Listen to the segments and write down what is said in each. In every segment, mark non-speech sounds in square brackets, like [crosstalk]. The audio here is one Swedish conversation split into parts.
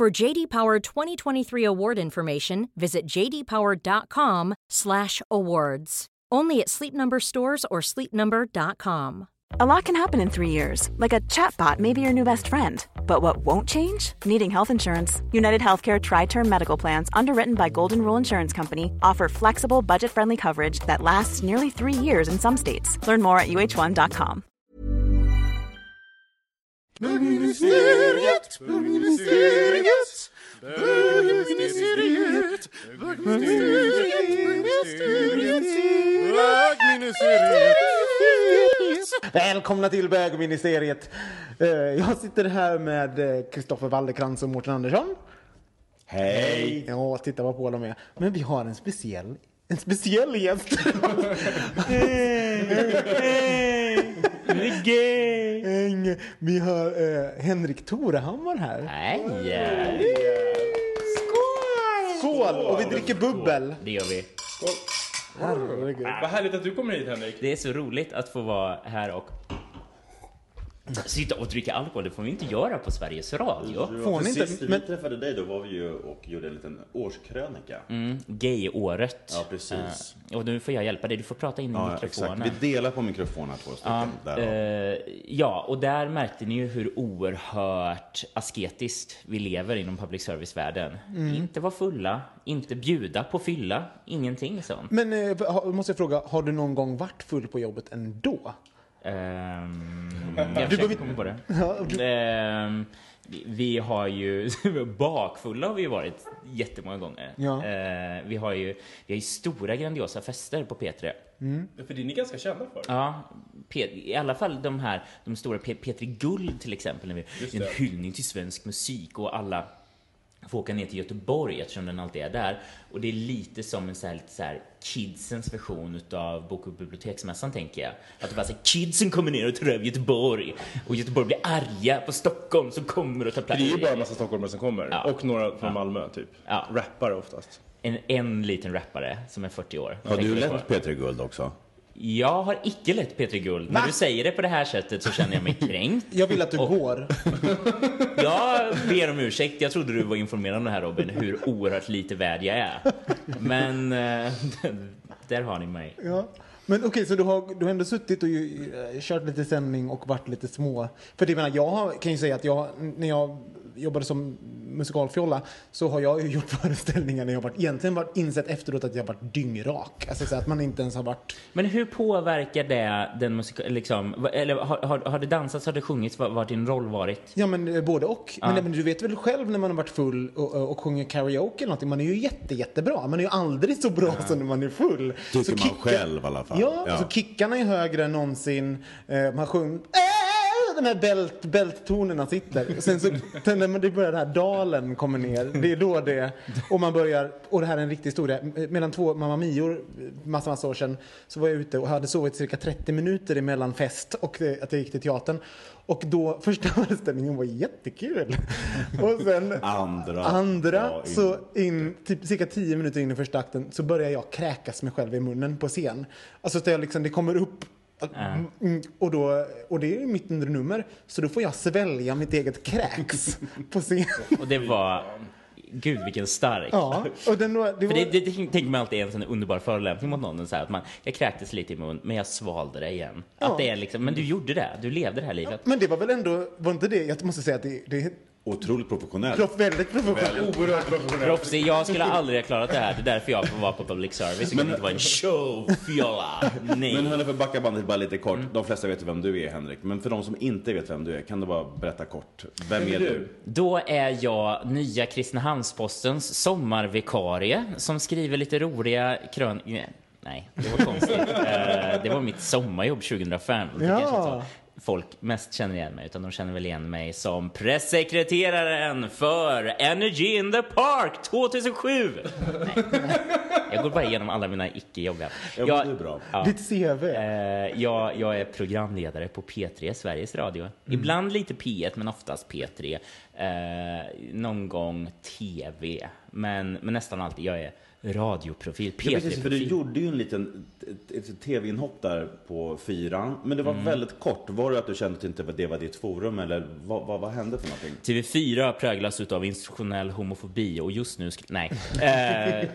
For JD Power 2023 award information, visit jdpower.com/awards. Only at Sleep Number stores or sleepnumber.com. A lot can happen in three years, like a chatbot may be your new best friend. But what won't change? Needing health insurance. United Healthcare Tri Term Medical Plans, underwritten by Golden Rule Insurance Company, offer flexible, budget friendly coverage that lasts nearly three years in some states. Learn more at uh1.com. Bögministeriet, bögministeriet, bögministeriet, bögministeriet, Välkomna till bögministeriet. Eh, Jag sitter här med Kristoffer Waldekrans och Mårten Andersson. Hej! Ja, titta vad på de är. Men vi har en speciell, en speciell gäst. Ing. Vi har eh, Henrik Torehammar här. Hej! Skål! Och vi dricker bubbel. Det gör vi. Herregud. Vad härligt att du kommer hit Henrik. Det är så roligt att få vara här och sitta och dricka alkohol. Det får vi inte göra på Sveriges Radio. Får ni inte? Sist Men- vi träffade dig då var vi ju och gjorde en liten årskrönika. Mm, Gay-året. Ja, precis. Eh, och nu får jag hjälpa dig. Du får prata in i Ja, exakt. mikrofonen. Vi delar på mikrofonerna två stycken. Ja, Därav. eh, ja, och där märkte ni ju hur oerhört asketiskt vi lever inom public service-världen. Mm. Inte vara fulla, inte bjuda på fylla, ingenting sånt. Men eh, måste jag fråga, har du någon gång varit full på jobbet ändå? Ehm, jag försöker komma på det. [laughs] Ehm, vi- vi har ju, [laughs] bakfulla har vi ju varit jättemånga gånger. Ja. Ehm, vi har ju, vi har ju stora grandiosa fester på P3. För det är ni ganska kända för. Ja, P- i alla fall de här, de stora P- P3 Guld till exempel, när vi, en hyllning till svensk musik och alla får åka ner till Göteborg eftersom den alltid är där. Och det är lite som en så här, lite så här kidsens version utav Bok och biblioteksmässan tänker jag. Att det bara så här, kidsen kommer ner och tar över Göteborg och Göteborg blir arga på Stockholm som kommer och tar plats. det är ju bara en massa stockholmare som kommer. Ja. Och några från Malmö typ. Ja. Rappare oftast. En, en liten rappare som är 40 år. Har du på. P3 Guld också? Jag har icke lett P3 Guld. När du säger det på det här sättet så känner jag mig [laughs] kränkt. Jag vill att du går. Jag ber om ursäkt. Jag trodde du var informerad om det här Robin, hur oerhört lite värd jag är. Men eh, där har ni mig. Ja. Men okej, så du har, du har ändå suttit och ju, kört lite sändning och varit lite små. För det menar, jag har, kan ju säga att jag, när jag jobbade som musikalfjolla så har jag ju [laughs] gjort föreställningar när jag varit, egentligen varit insett efteråt att jag varit dyngrak. Alltså så att man inte ens har varit... Men hur påverkar det den musika, liksom, eller har, har, har det dansats, har det sjungits, vad har din roll varit? Ja men eh, både och. Ja. Men, men du vet väl själv när man har varit full och, och, och sjunger karaoke eller någonting, man är ju jätte, jättebra. Man är ju aldrig så bra som när man är full. Tycker Så man kicka- själv i alla fall. Ja, Ja. så kickarna är högre än någonsin. Eh, man sjunger... Den här bält, bälttonerna sitter. Sen så när man- det börjar den här dalen kommer ner, det är då det... Och man börjar... Och det här är en riktig historia. Mellan två Mamma Mior, massa, massa år sedan, så var jag ute och hade sovit cirka 30 minuter emellan fest och det, att jag gick till teatern. Och då, första [laughs] föreställningen var jättekul. Och sen Andra. andra så in, typ cirka 10 minuter in i första akten så börjar jag kräkas mig själv i munnen på scen. Alltså så jag liksom, det kommer upp Mm, och, då, och det är ju mitt nummer, så då får jag svälja mitt eget kräks på scen. Och det var, gud vilken stark. Ja, och den var, det För var, det, det, det tänker man alltid är en sån underbar förolämpning mot någon. Så här, att man, jag kräktes lite i mun, men jag svalde det igen. Ja. Att det är liksom, men du gjorde det, du levde det här livet. men det var väl ändå, var inte det, jag måste säga att det, det Otroligt professionellt. proff, väldigt professionellt. Oerhört professionellt. Proffsig, jag skulle aldrig ha klarat det här. Det är därför jag får vara på public service. Det kan inte vara en showfjolla. Nej. Men hörni, för att backa bandet bara lite kort. De flesta vet ju vem du är Henrik. Men för de som inte vet vem du är, kan du bara berätta kort. Vem är du? Då är jag nya Kristinehamns-Postens sommarvikarie som skriver lite roliga krön... Nej, det var konstigt. [laughs] Eh, det var mitt sommarjobb 2005. Det Ja. Folk mest känner igen mig, utan de känner väl igen mig som pressekreteraren för Energy in the Park 2007. Nej. [laughs] Jag går bara igenom alla mina icke-jobb. här. Ja, men det är bra. Ja. Ditt CV. Eh, jag, jag är programledare på P3, Sveriges Radio. Ibland lite P1, men oftast P3. Eh, någon gång TV, men, men nästan alltid. Jag är radioprofil, Ja, precis, för du P3-profil. gjorde ju en liten ett, tv-inhopp där på fyran. Men det var väldigt kort. Var det att du kände att inte det var ditt forum eller vad, vad, vad hände för någonting? TV4 präglas av institutionell homofobi och just nu... Nej. [laughs] Eh,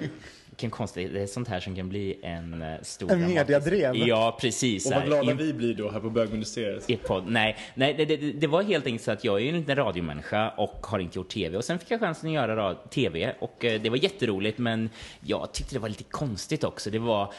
vilken konstig... Det är sånt här som kan bli en eh, stor... En mediadrev. Ja, precis. Och vad glada in- vi blir då här på bögministeriet. i podd. Nej, nej det, det, det var helt enkelt så att jag är ju en liten radiomänniska och har inte gjort tv. Och sen fick jag chansen att göra rad- tv och eh, det var jätteroligt men jag tyckte det var lite konstigt också. Det var, eh,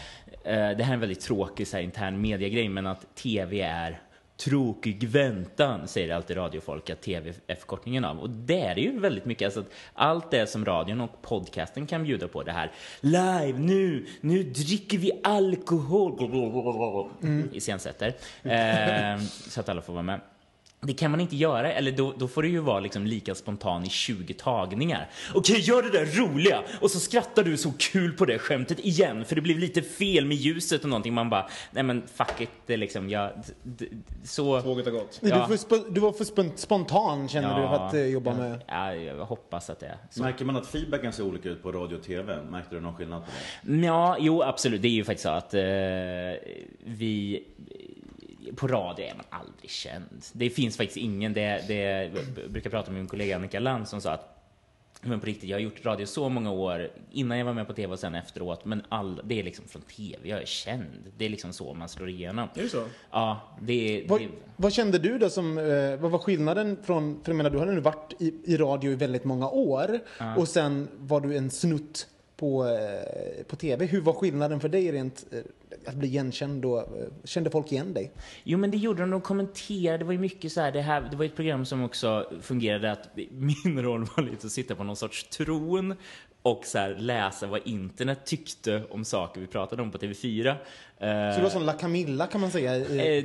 det här är en väldigt tråkig så här, intern mediagrej men att tv är tråkig väntan, säger alltid radiofolk att tv är förkortningen av. Och det är ju väldigt mycket. Alltså att allt det som radion och podcasten kan bjuda på, det här live, nu, nu dricker vi alkohol, iscensätter. [laughs] Eh, så att alla får vara med. Det kan man inte göra, eller då, då får det ju vara liksom lika spontan i 20 tagningar. Okej, gör det där roliga! Och så skrattar du så kul på det skämtet igen, för det blev lite fel med ljuset och någonting. Man bara, nej men fuck it, det är liksom, jag, så... Tåget har gått. Du, Ja. var för, du var för spon- spontan känner du för att eh, jobba med. Ja, jag hoppas att det är så. Märker man att feedbacken ser olika ut på radio och tv? Märkte du någon skillnad på det? Ja, jo absolut. Det är ju faktiskt så att eh, vi på radio är man aldrig känd. Det finns faktiskt ingen, det, det jag brukar prata med min kollega Annika Land som sa att men på riktigt, jag har gjort radio så många år innan jag var med på tv och sen efteråt. Men all, det är liksom från tv, jag är känd. Det är liksom så man slår igenom. Är det så? Ja, det, Vad, det vad kände du då som, eh, vad var skillnaden från, för jag menar du hade nu varit i, i radio i väldigt många år och sen var du en snutt på, eh, på tv. Hur var skillnaden för dig rent eh, att bli igenkänd då? Eh, kände folk igen dig? Jo, men det gjorde de. De kommenterade. Det var ju mycket så här, det, här, det var ett program som också fungerade att [laughs] min roll var lite att sitta på någon sorts tron och så här, läsa vad internet tyckte om saker vi pratade om på TV4. Eh, Så du var som La Camilla kan man säga? i-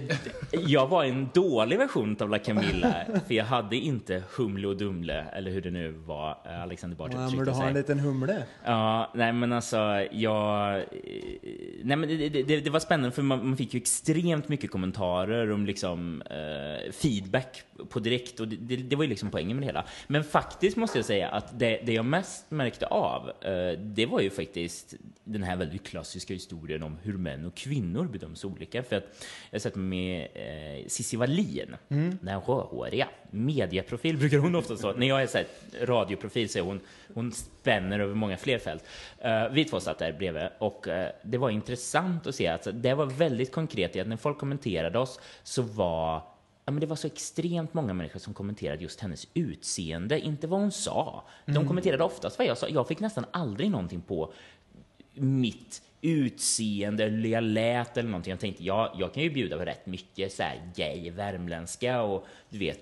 Eh, jag var en dålig version av La Camilla, [laughs] för jag hade inte Humle och Dumle, eller hur det nu var eh, Alexander Bard Ja, men uttryckte du har en sig. liten humle. Ja, nej men alltså, jag... Nej men det, det, det var spännande för man, man fick ju extremt mycket kommentarer om liksom eh, feedback på direkt och det, det, det var ju liksom poängen med det hela. Men faktiskt måste jag säga att det, det jag mest märkte av, eh, det var ju faktiskt den här väldigt klassiska historien om hur män och kvinnor bedöms olika. För att jag har sett med eh, Cissi Wallin, den rödhåriga, mediaprofil brukar hon ofta säga. När jag är så här, radioprofil så är hon, hon spänner över många fler fält. Uh, vi två satt där bredvid och eh, det var intressant att se att det var väldigt konkret i att när folk kommenterade oss så var Ja, men det var så extremt många människor som kommenterade just hennes utseende, inte vad hon sa. De kommenterade oftast vad jag sa. Jag fick nästan aldrig någonting på mitt utseende eller jag lät eller någonting. Jag tänkte, ja, jag kan ju bjuda på rätt mycket så här gay, värmländska och du vet,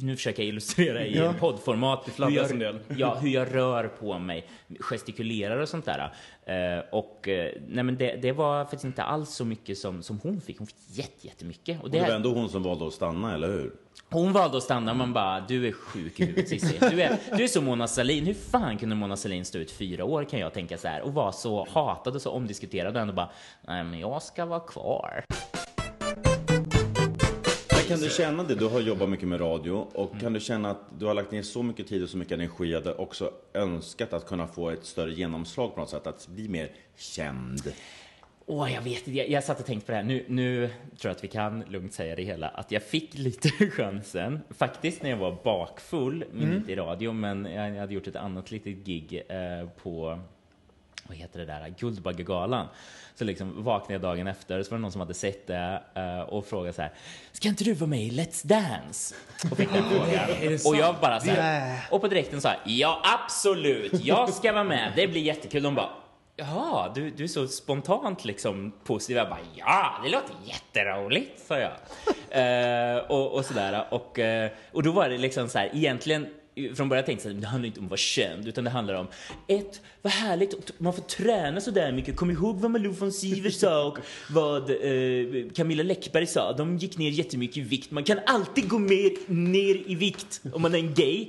nu försöker jag illustrera i Ja. poddformat hur jag, del. ja, hur jag rör på mig, gestikulerar och sånt där. Eh, och eh, nej, men det, det var faktiskt inte alls så mycket som, som hon fick. Hon fick jätte, jättemycket. Och Och det det var ändå hon som valde att stanna, eller hur? Hon valde att stanna och man bara, du är sjuk i huvudet Cissi. [laughs] Du är, du är som Mona Sahlin. Hur fan kunde Mona Sahlin stå ut fyra år kan jag tänka så här och vara så hatad och så omdiskuterad och ändå bara, nej men jag ska vara kvar. Men kan du känna det? Du har jobbat mycket med radio och kan du känna att du har lagt ner så mycket tid och så mycket energi att du också önskat att kunna få ett större genomslag på något sätt, att bli mer känd? Åh, jag vet inte. Jag, jag satt och tänkte på det här. Nu, nu tror jag att vi kan lugnt säga det hela. Att jag fick lite [laughs] chansen. Faktiskt när jag var bakfull, men inte i radio, men jag hade gjort ett annat litet gig eh, på vad heter det där, Guldbaggegalan. Så liksom vaknade jag dagen efter, så var det någon som hade sett det eh, och frågade så här, ska inte du vara med i Let's Dance? Och fick den [laughs] frågan. Och jag bara så här, och på direkten sa ja absolut, jag ska vara med, det blir jättekul. De bara, Jaha, du, du är så spontant liksom positiv. Jag bara, ja, det låter jätteroligt, sa jag. [laughs] eh, och, och sådär. Och, eh, och då var det liksom så här, egentligen från början tänkte jag att det handlar inte om att vara känd, utan det handlar om ett, vad härligt, man får träna så där mycket. Kom ihåg vad Malou von Sivers sa och vad eh, Camilla Läckberg sa. De gick ner jättemycket i vikt. Man kan alltid gå mer, ner i vikt om man är en gay.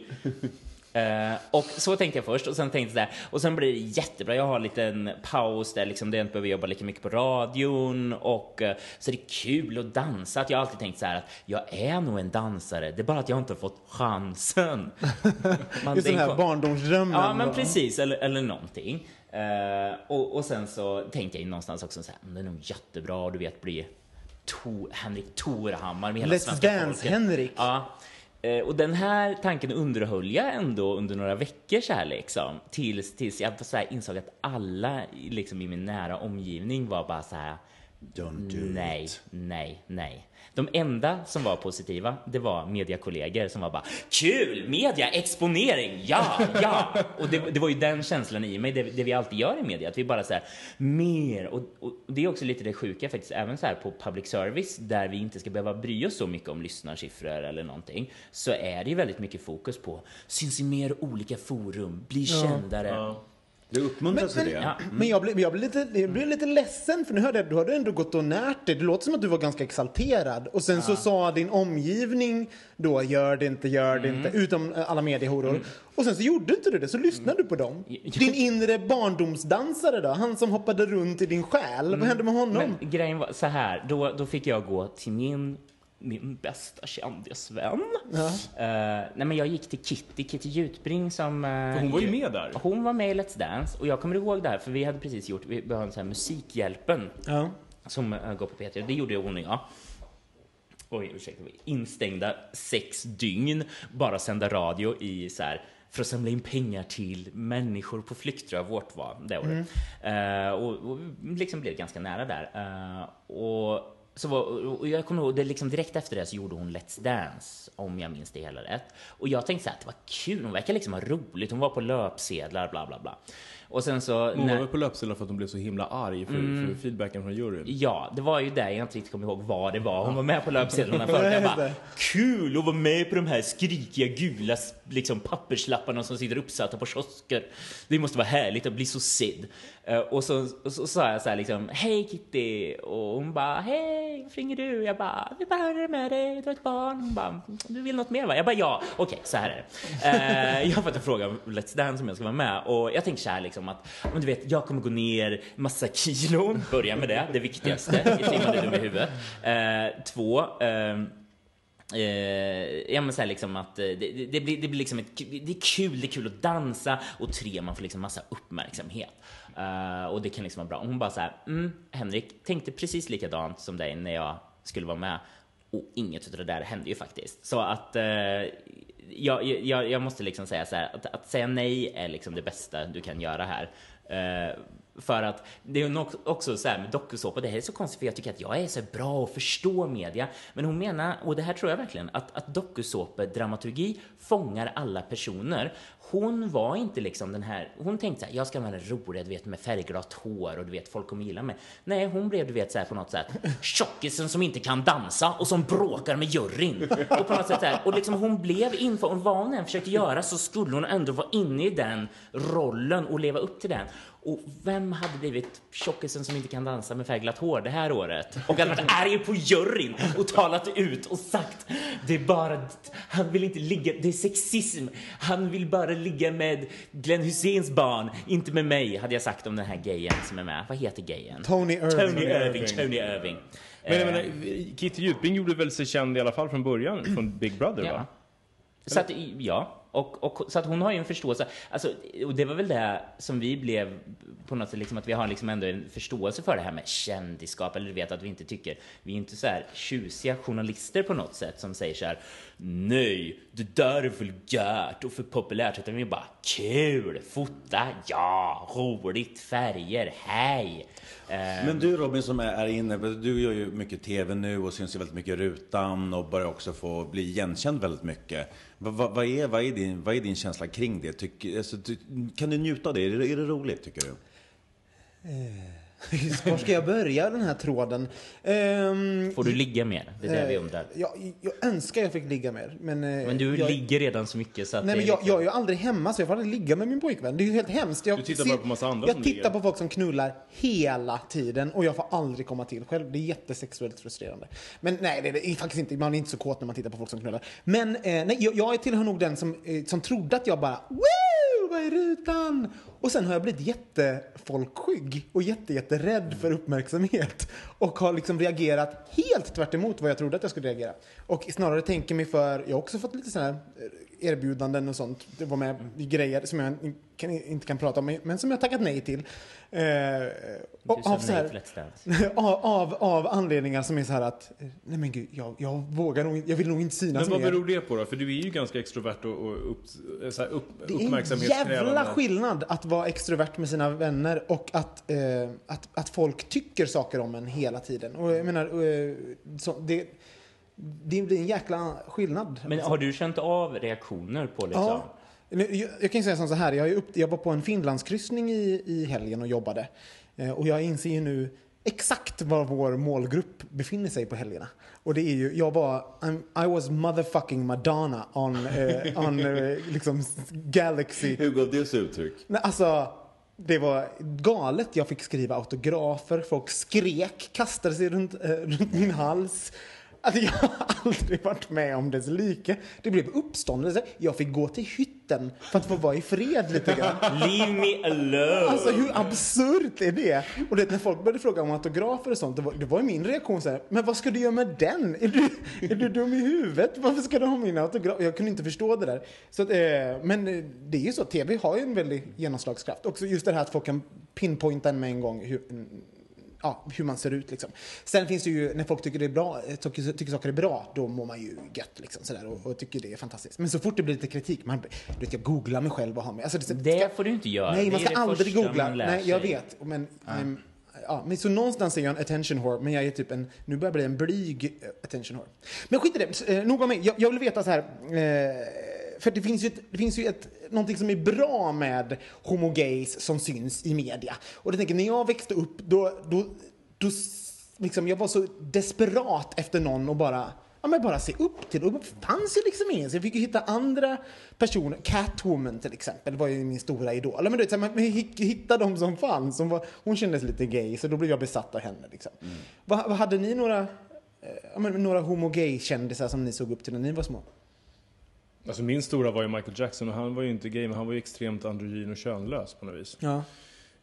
Eh, och så tänkte jag först och sen tänkte jag och sen blir det jättebra. Jag har en liten paus där liksom det inte behöver jobba lika mycket på radion och eh, så är det kul att dansa. Att jag har alltid tänkt så här att jag är nog en dansare. Det är bara att jag inte har fått chansen. [laughs] Man, Just den här en- barndomsdrömmen. Ja, men precis. Eller, eller någonting. Eh, och, och sen så tänkte jag ju någonstans också så här, "Men det är nog jättebra, du vet, bli to, Henrik Torehammar med hela Let's svenska Dance, folket. Henrik. Ja. Eh, och den här tanken underhöll jag ändå under några veckor så här liksom. Tills, tills jag så här insåg att alla liksom, i min nära omgivning var bara så här. Don't do nej, it. nej, nej. De enda som var positiva, det var mediakollegor som var bara kul, media, exponering, ja, ja. [laughs] Och det, det var ju den känslan i mig, det, det vi alltid gör i media, att vi bara så här mer. Och, och det är också lite det sjuka faktiskt, även så här på public service där vi inte ska behöva bry oss så mycket om lyssnarsiffror eller någonting, så är det ju väldigt mycket fokus på syns i mer olika forum, bli kändare. Det uppmuntras till det. Ja. Men jag blev, jag, blev lite, jag blev lite ledsen för nu hörde jag, du hade ändå gått och närt dig. Det låter som att du var ganska exalterad. Och sen så sa din omgivning då gör det inte, gör det inte, utom eh, alla mediehoror. Och sen så gjorde inte du det, så lyssnade du på dem. Din inre barndomsdansare då, han som hoppade runt i din själ, vad hände med honom? Men grejen var så här, då, då fick jag gå till min min bästa kändisvän. Eh, nej men jag gick till Kitty, Kitty Jutbring som... För hon var ju med där. Hon var med i Let's Dance och jag kommer ihåg det här för vi hade precis gjort, vi behövde sån här Musikhjälpen Ja. som uh, går på P3. Det gjorde hon och jag. Oj, ursäkta mig. Instängda sex dygn, bara sända radio i så här för att samla in pengar till människor på flykt, tror jag vårt var det året. Eh, och, och liksom blev ganska nära där. Och, så var, och jag kommer ihåg, det liksom direkt efter det så gjorde hon Let's Dance, om jag minns det hela rätt. Och jag tänkte så här att det var kul, hon verkar liksom ha roligt, hon var på löpsedlar, bla bla bla. Och sen så... Hon var när- väl på löpsedlar för att hon blev så himla arg för, för feedbacken från juryn. Ja, det var ju där jag inte riktigt kommer ihåg vad det var. Hon var med på löpsedlarna [laughs] förut. Jag bara, kul att vara med på de här skrikiga gula liksom, papperslapparna som sitter uppsatta på kiosker. Det måste vara härligt att bli så sedd. Eh, och så, och så sa jag så här liksom, hej Kitty. Och hon bara, hej, varför ringer du? Jag bara, vi bara hörde med dig, du har ett barn. Hon bara, du vill något mer va? Jag bara, ja, okej, så här är det. Eh, jag har fått en fråga om Let's Dance om jag ska vara med och jag tänker så här liksom att, men du vet, jag kommer gå ner massa kilon, börja med det, det viktigaste [laughs] i Slimmade dum i huvudet. Eh, två, ehm, Eh, ja men så liksom att eh, det, det, blir, det blir liksom ett, det är kul, det är kul att dansa och tre, man får liksom massa uppmärksamhet. Eh, och det kan liksom vara bra. Och hon bara så här, mm, Henrik, tänkte precis likadant som dig när jag skulle vara med. Och inget av det där hände ju faktiskt. Så att eh, jag, jag, jag måste liksom säga så här, att, att säga nej är liksom det bästa du kan göra här. Uh, för att det är nog också så här med dokusåpa, det här är så konstigt för jag tycker att jag är så bra och förstår media. Men hon menar, och det här tror jag verkligen, att, att dokusåpadramaturgi fångar alla personer. Hon var inte liksom den här, hon tänkte såhär, jag ska vara rolig, du vet med färgglatt hår och du vet folk kommer gilla mig. Nej, hon blev du vet såhär på något sätt tjockisen som inte kan dansa och som bråkar med juryn. Och på något sätt såhär, och liksom hon blev inför, och vad hon än försökte göra så skulle hon ändå vara inne i den rollen och leva upp till den. Och vem hade blivit tjockisen som inte kan dansa med färgglatt hår det här året? Och hade varit arg på juryn och talat ut och sagt det är bara, han vill inte ligga, det är sexism. Han vill bara ligga med Glenn Hyséns barn, inte med mig, hade jag sagt om den här gayen som är med. Vad heter gayen? Tony Irving. Tony Irving. Tony Irving. Men jag Eh, menar, Kitty Jutbring gjorde väl sig känd i alla fall från början från Big Brother Ja. va? Så att, ja, och, och, så att hon har ju en förståelse. Alltså, och det var väl det som vi blev på något sätt, liksom att vi har liksom ändå en förståelse för det här med kändisskap, eller du vet att vi inte tycker, vi är inte så här tjusiga journalister på något sätt som säger så här, nej, det där är vulgärt och för populärt, utan vi är bara kul, fota, ja, roligt, färger, hej. Men du Robin som är, är inne, du gör ju mycket TV nu och syns ju väldigt mycket i rutan och börjar också få bli igenkänd väldigt mycket. Vad, vad, vad, är, vad, är, din, vad är din känsla kring det? Tyck, alltså, ty, kan du njuta av det? Är, det? är det roligt tycker du? Eh. [laughs] Var ska jag börja den här tråden? Ehm, Får du ligga mer? Det är det vi eh, undrar. Jag, jag önskar jag fick ligga mer. Men, eh, Men du jag, ligger redan så mycket så att Nej, men är jag, liksom... jag är ju aldrig hemma så jag får aldrig ligga med min pojkvän. Det är ju helt hemskt. Jag Du tittar bara på massa andra Jag som tittar ligger. på folk som knullar hela tiden och jag får aldrig komma till själv. Det är jättesexuellt frustrerande. Men nej, det är, det är faktiskt inte. Man är inte så kåt när man tittar på folk som knullar. Men eh, nej, jag, jag tillhör nog den som, eh, som trodde att jag bara Woo! Vad är rutan? Och sen har jag blivit jättefolkskygg och jätte, jätterädd för uppmärksamhet. Och har liksom reagerat helt tvärt emot vad jag trodde att jag skulle reagera. Och snarare tänker mig för, jag har också fått lite sådana här eh, erbjudanden och sånt. Det var med i grejer som jag kan, inte kan prata om, men som jag tackat nej till. Eh, och av, så här, [laughs] av, av, av anledningar som är så här att, eh, nej men gud, jag, jag vågar nog inte, jag vill nog inte synas Men vad beror det på då? För du är ju ganska extrovert och, och upp, så här upp, Det är en jävla skillnad att vara extrovert med sina vänner och att, eh, att, att folk tycker saker om en hela tiden. Och jag menar, eh, så, det, det blir en jäkla skillnad. Men har du känt av reaktioner på liksom? Ja. Jag, jag kan ju säga som så här, jag, är upp, jag var på en Finlandskryssning i, i helgen och jobbade. Eh, och jag inser ju nu exakt var vår målgrupp befinner sig på helgerna. Och det är ju, jag var, I'm, I was motherfucking Madonna on, eh, on eh, liksom Galaxy. Hur går det sig uttryck? Nej, alltså, det var galet. Jag fick skriva autografer, folk skrek, kastade sig runt, eh, runt min hals. Alltså, jag har aldrig varit med om dess like. Det blev uppståndelse. Jag fick gå till hytten för att få vara i fred lite grann. Leave me alone! Alltså hur absurt är det? Och det, när folk började fråga om autografer och sånt, det var, det var min reaktion så här, men vad ska du göra med den? Är du, är du dum i huvudet? Varför ska du ha min autograf? Jag kunde inte förstå det där. Så att, eh, men eh, det är ju så, tv har ju en väldig genomslagskraft. Också just det här att folk kan pinpointa en med en gång hur, ja, hur man ser ut liksom. Sen finns det ju, när folk tycker, det är bra, eh, tycker, tycker saker är bra, då mår man ju gött liksom sådär och, och tycker det är fantastiskt. Men så fort det blir lite kritik, man, du vet, jag googlar mig själv och har mig. Alltså, det, Det får du inte göra. Nej, man ska aldrig googla. Nej, jag sig. vet. Men, I'm, ja, men så någonstans är jag en attention whore, men jag är typ en, nu börjar jag bli en blyg eh, attention whore. Men skit i det, eh, nog om mig. Jag, jag vill veta så här, eh, för det finns ju, ett, det finns ju ett, någonting som är bra med homogays som syns i media. Och det tänker, när jag växte upp, då, då, då liksom, jag var så desperat efter någon och bara Ja, men bara se upp till. Och det fanns ju liksom ingen. Så jag fick ju hitta andra personer. Catwoman till exempel var ju min stora idol. Men du vet, man hick- hitta de som fanns. Som var, hon kändes lite gay, så då blev jag besatt av henne. Liksom. Vad, vad hade ni några, eh, ja, men, några homo-gay-kändisar som ni såg upp till när ni var små? Alltså min stora var ju Michael Jackson och han var ju inte gay men han var ju extremt androgyn och könlös på något vis. Ja.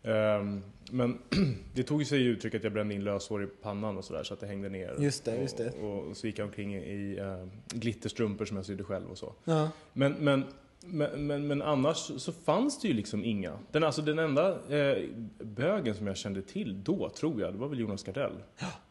Ehm, men [clears throat] det tog ju sig i uttryck att jag brände in löshår i pannan och sådär så att det hängde ner. Just det, just det. Och, och så gick jag omkring i uh, glitterstrumpor som jag sydde själv och så. Ja. Men, men, men, men, men annars så fanns det ju liksom inga. Den, alltså, den enda eh, bögen som jag kände till då, tror jag, det var väl Jonas Gardell.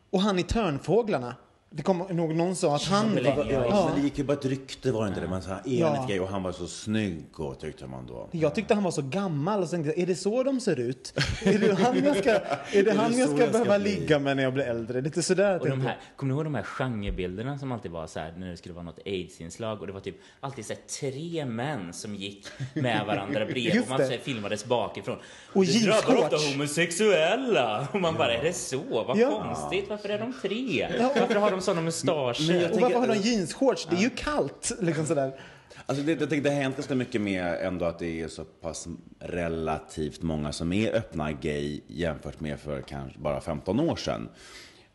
Och han i Törnfåglarna. Det kom nog någon sa att han länge, var... ja. Men det gick ju bara ett rykte var det inte det? Man sa, är Ja. Och han var så snygg och tyckte man då. Jag tyckte han var så gammal och så tänkte är det så de ser ut? Är det han jag ska, [laughs] är det han jag ska jag ska behöva bli? ligga med när jag blir äldre? Lite sådär Och de här, kommer ni ihåg de här genrebilderna som alltid var så här när det skulle vara något aids-inslag och det var typ alltid så här tre män som gick med varandra bredvid [laughs] och man det. så här filmades bakifrån. Och det drabbar ofta homosexuella! Och man bara, är det så? Vad Ja. konstigt, varför är de tre? Varför har de sådana mustascher? Och varför har de jeansshorts? Det är ju kallt. Liksom sådär. Alltså det, jag tänker, det har hänt ganska mycket med ändå att det är så pass relativt många som är öppna gay jämfört med för kanske bara 15 år sedan.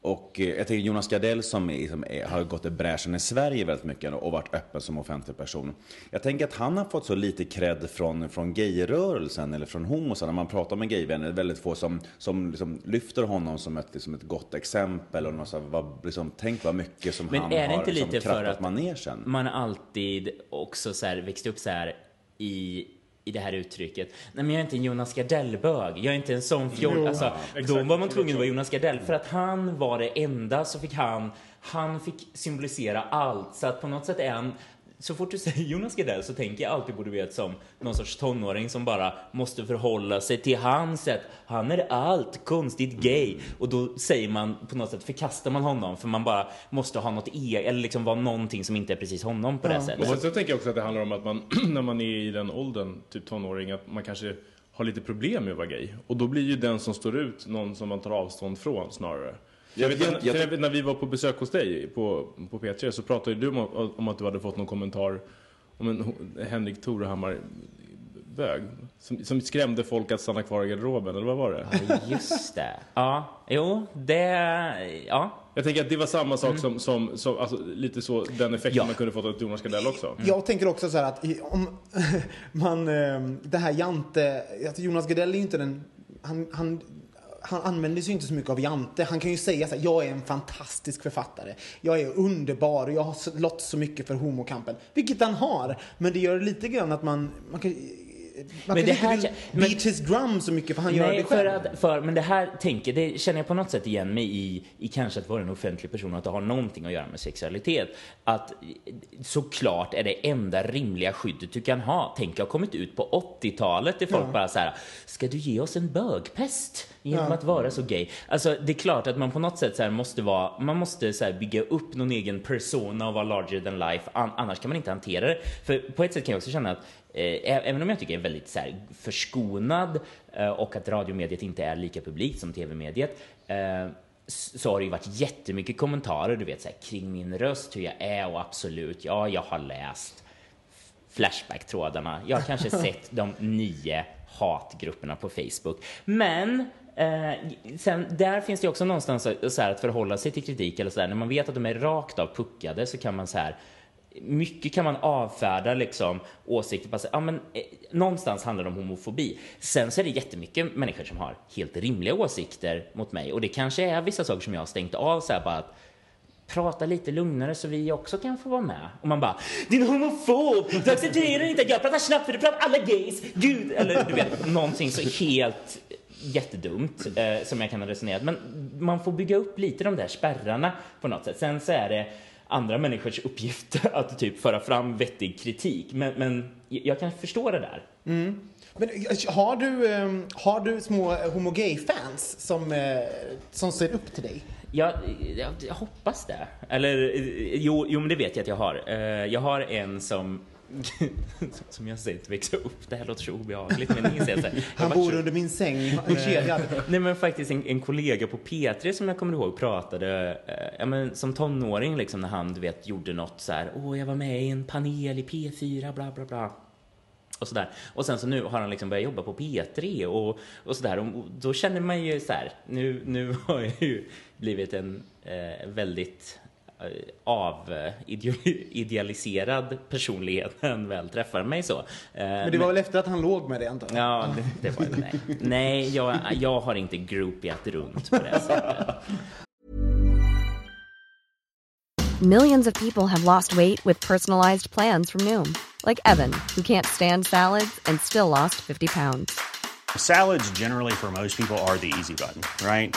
Och eh, jag tänker Jonas Gardell som, är, som är, har gått i bräschen i Sverige väldigt mycket och varit öppen som offentlig person. Jag tänker att han har fått så lite cred från, från gayrörelsen eller från homosar. När man pratar med gayvänner är det väldigt få som, som liksom lyfter honom som ett, liksom ett gott exempel. Och någon så här, vad, liksom, tänk vad mycket som Men han är det har inte liksom, lite för att manegen. man alltid också så här växt upp så här i i det här uttrycket. Nej men jag är inte en Jonas Gardell-bög. Jag är inte en sån fjoll. Alltså, då var man tvungen att vara Jonas Gardell. För att han var det enda så fick han, han fick symbolisera allt. Så att på något sätt är han, så fort du säger Jonas Gardell så tänker jag alltid på du vet som någon sorts tonåring som bara måste förhålla sig till hans sätt. Han är allt, konstigt gay. Och då säger man på något sätt, förkastar man honom för man bara måste ha något eget, eller liksom vara någonting som inte är precis honom på det Och sättet. så tänker jag också att det handlar om att man, [clears throat] när man är i den åldern, typ tonåring, att man kanske har lite problem med att vara gay. Och då blir ju den som står ut någon som man tar avstånd från snarare. Jag vet, Jag- jag, jag- vet, när vi var på besök hos dig på, på P3 så pratade ju du om, om att du hade fått någon kommentar om en Henrik Torehammar bög. Som, som skrämde folk att stanna kvar i garderoben, eller vad var det? Just det. [laughs] Ja, jo, det... Ja. Jag tänker att det var samma sak som, som, som alltså, lite så, den effekten Ja. man kunde fått av Jonas Gardell också. Jag tänker också så här att om [laughs] man, eh, det här Jante, att Jonas Gardell är ju inte den, han, han, han använder sig inte så mycket av Jante. Han kan ju säga så här, jag är en fantastisk författare. Jag är underbar och jag har slått så mycket för homokampen. Vilket han har. Men det gör lite grann att man, man kan, man Men det här inte vill beat his drum så mycket för han gör Nej, det för själv. att, för, men det här tänker, det känner jag på något sätt igen mig i, i kanske att vara en offentlig person och att det har någonting att göra med sexualitet. Att såklart är det enda rimliga skyddet du kan ha. Tänk, jag har kommit ut på 80-talet där folk bara så här, ska du ge oss en bögpest genom att vara så gay? Alltså, det är klart att man på något sätt så måste vara, man måste så bygga upp någon egen persona och vara larger than life, An- annars kan man inte hantera det. För på ett sätt kan jag också känna att Eh, även om jag tycker jag är väldigt så här, förskonad eh, och att radiomediet inte är lika publikt som tv-mediet eh, så har det ju varit jättemycket kommentarer, du vet så här, kring min röst, hur jag är och absolut, ja, jag har läst Flashback-trådarna. Jag har kanske [laughs] sett de nio hatgrupperna på Facebook. Men eh, sen, där finns det också någonstans så så här, att förhålla sig till kritik eller så här, när man vet att de är rakt av puckade så kan man så här mycket kan man avfärda liksom åsikter på sig. Ja, men, eh, någonstans handlar det om homofobi. Sen så är det jättemycket människor som har helt rimliga åsikter mot mig och det kanske är vissa saker som jag har stängt av så här bara att prata lite lugnare så vi också kan få vara med. Och man bara, din homofob! Du accepterar inte att jag pratar snabbt för du pratar alla gays! Gud! Eller du vet, någonting så helt jättedumt eh, som jag kan ha resonerat. Men man får bygga upp lite de där spärrarna på något sätt. Sen så är det andra människors uppgift [laughs] att typ föra fram vettig kritik. Men, men jag kan förstå det där. Men eh, har du, eh, har du små homo-gay-fans som, eh, som ser upp till dig? Jag, jag, jag hoppas det. Eller eh, jo, jo, men det vet jag att jag har. Jag har en som som jag sett växa upp. Det här låter så obehagligt men inser jag så här, Han bor under min säng, kedjad. Nej men faktiskt en, en kollega på P3 som jag kommer ihåg pratade, eh, ja, men som tonåring liksom när han du vet gjorde något så här, åh jag var med i en panel i P4 bla bla bla. Och sådär. Och sen så nu har han liksom börjat jobba på P3 och, och sådär. Och då känner man ju så här, nu, nu har jag ju blivit en eh, väldigt avidealiserad personlighet han väl träffar mig så. Eh, Men det var väl efter att han låg med dig antar jag? Ja, det, det var det. Nej, nej jag, jag har inte groupiat runt på det sättet. Millions of people have lost weight with personalized plans from Noom, like Evan, who can't stand salads and still lost 50 pounds. Salads, generally, for most people, are the easy button, right?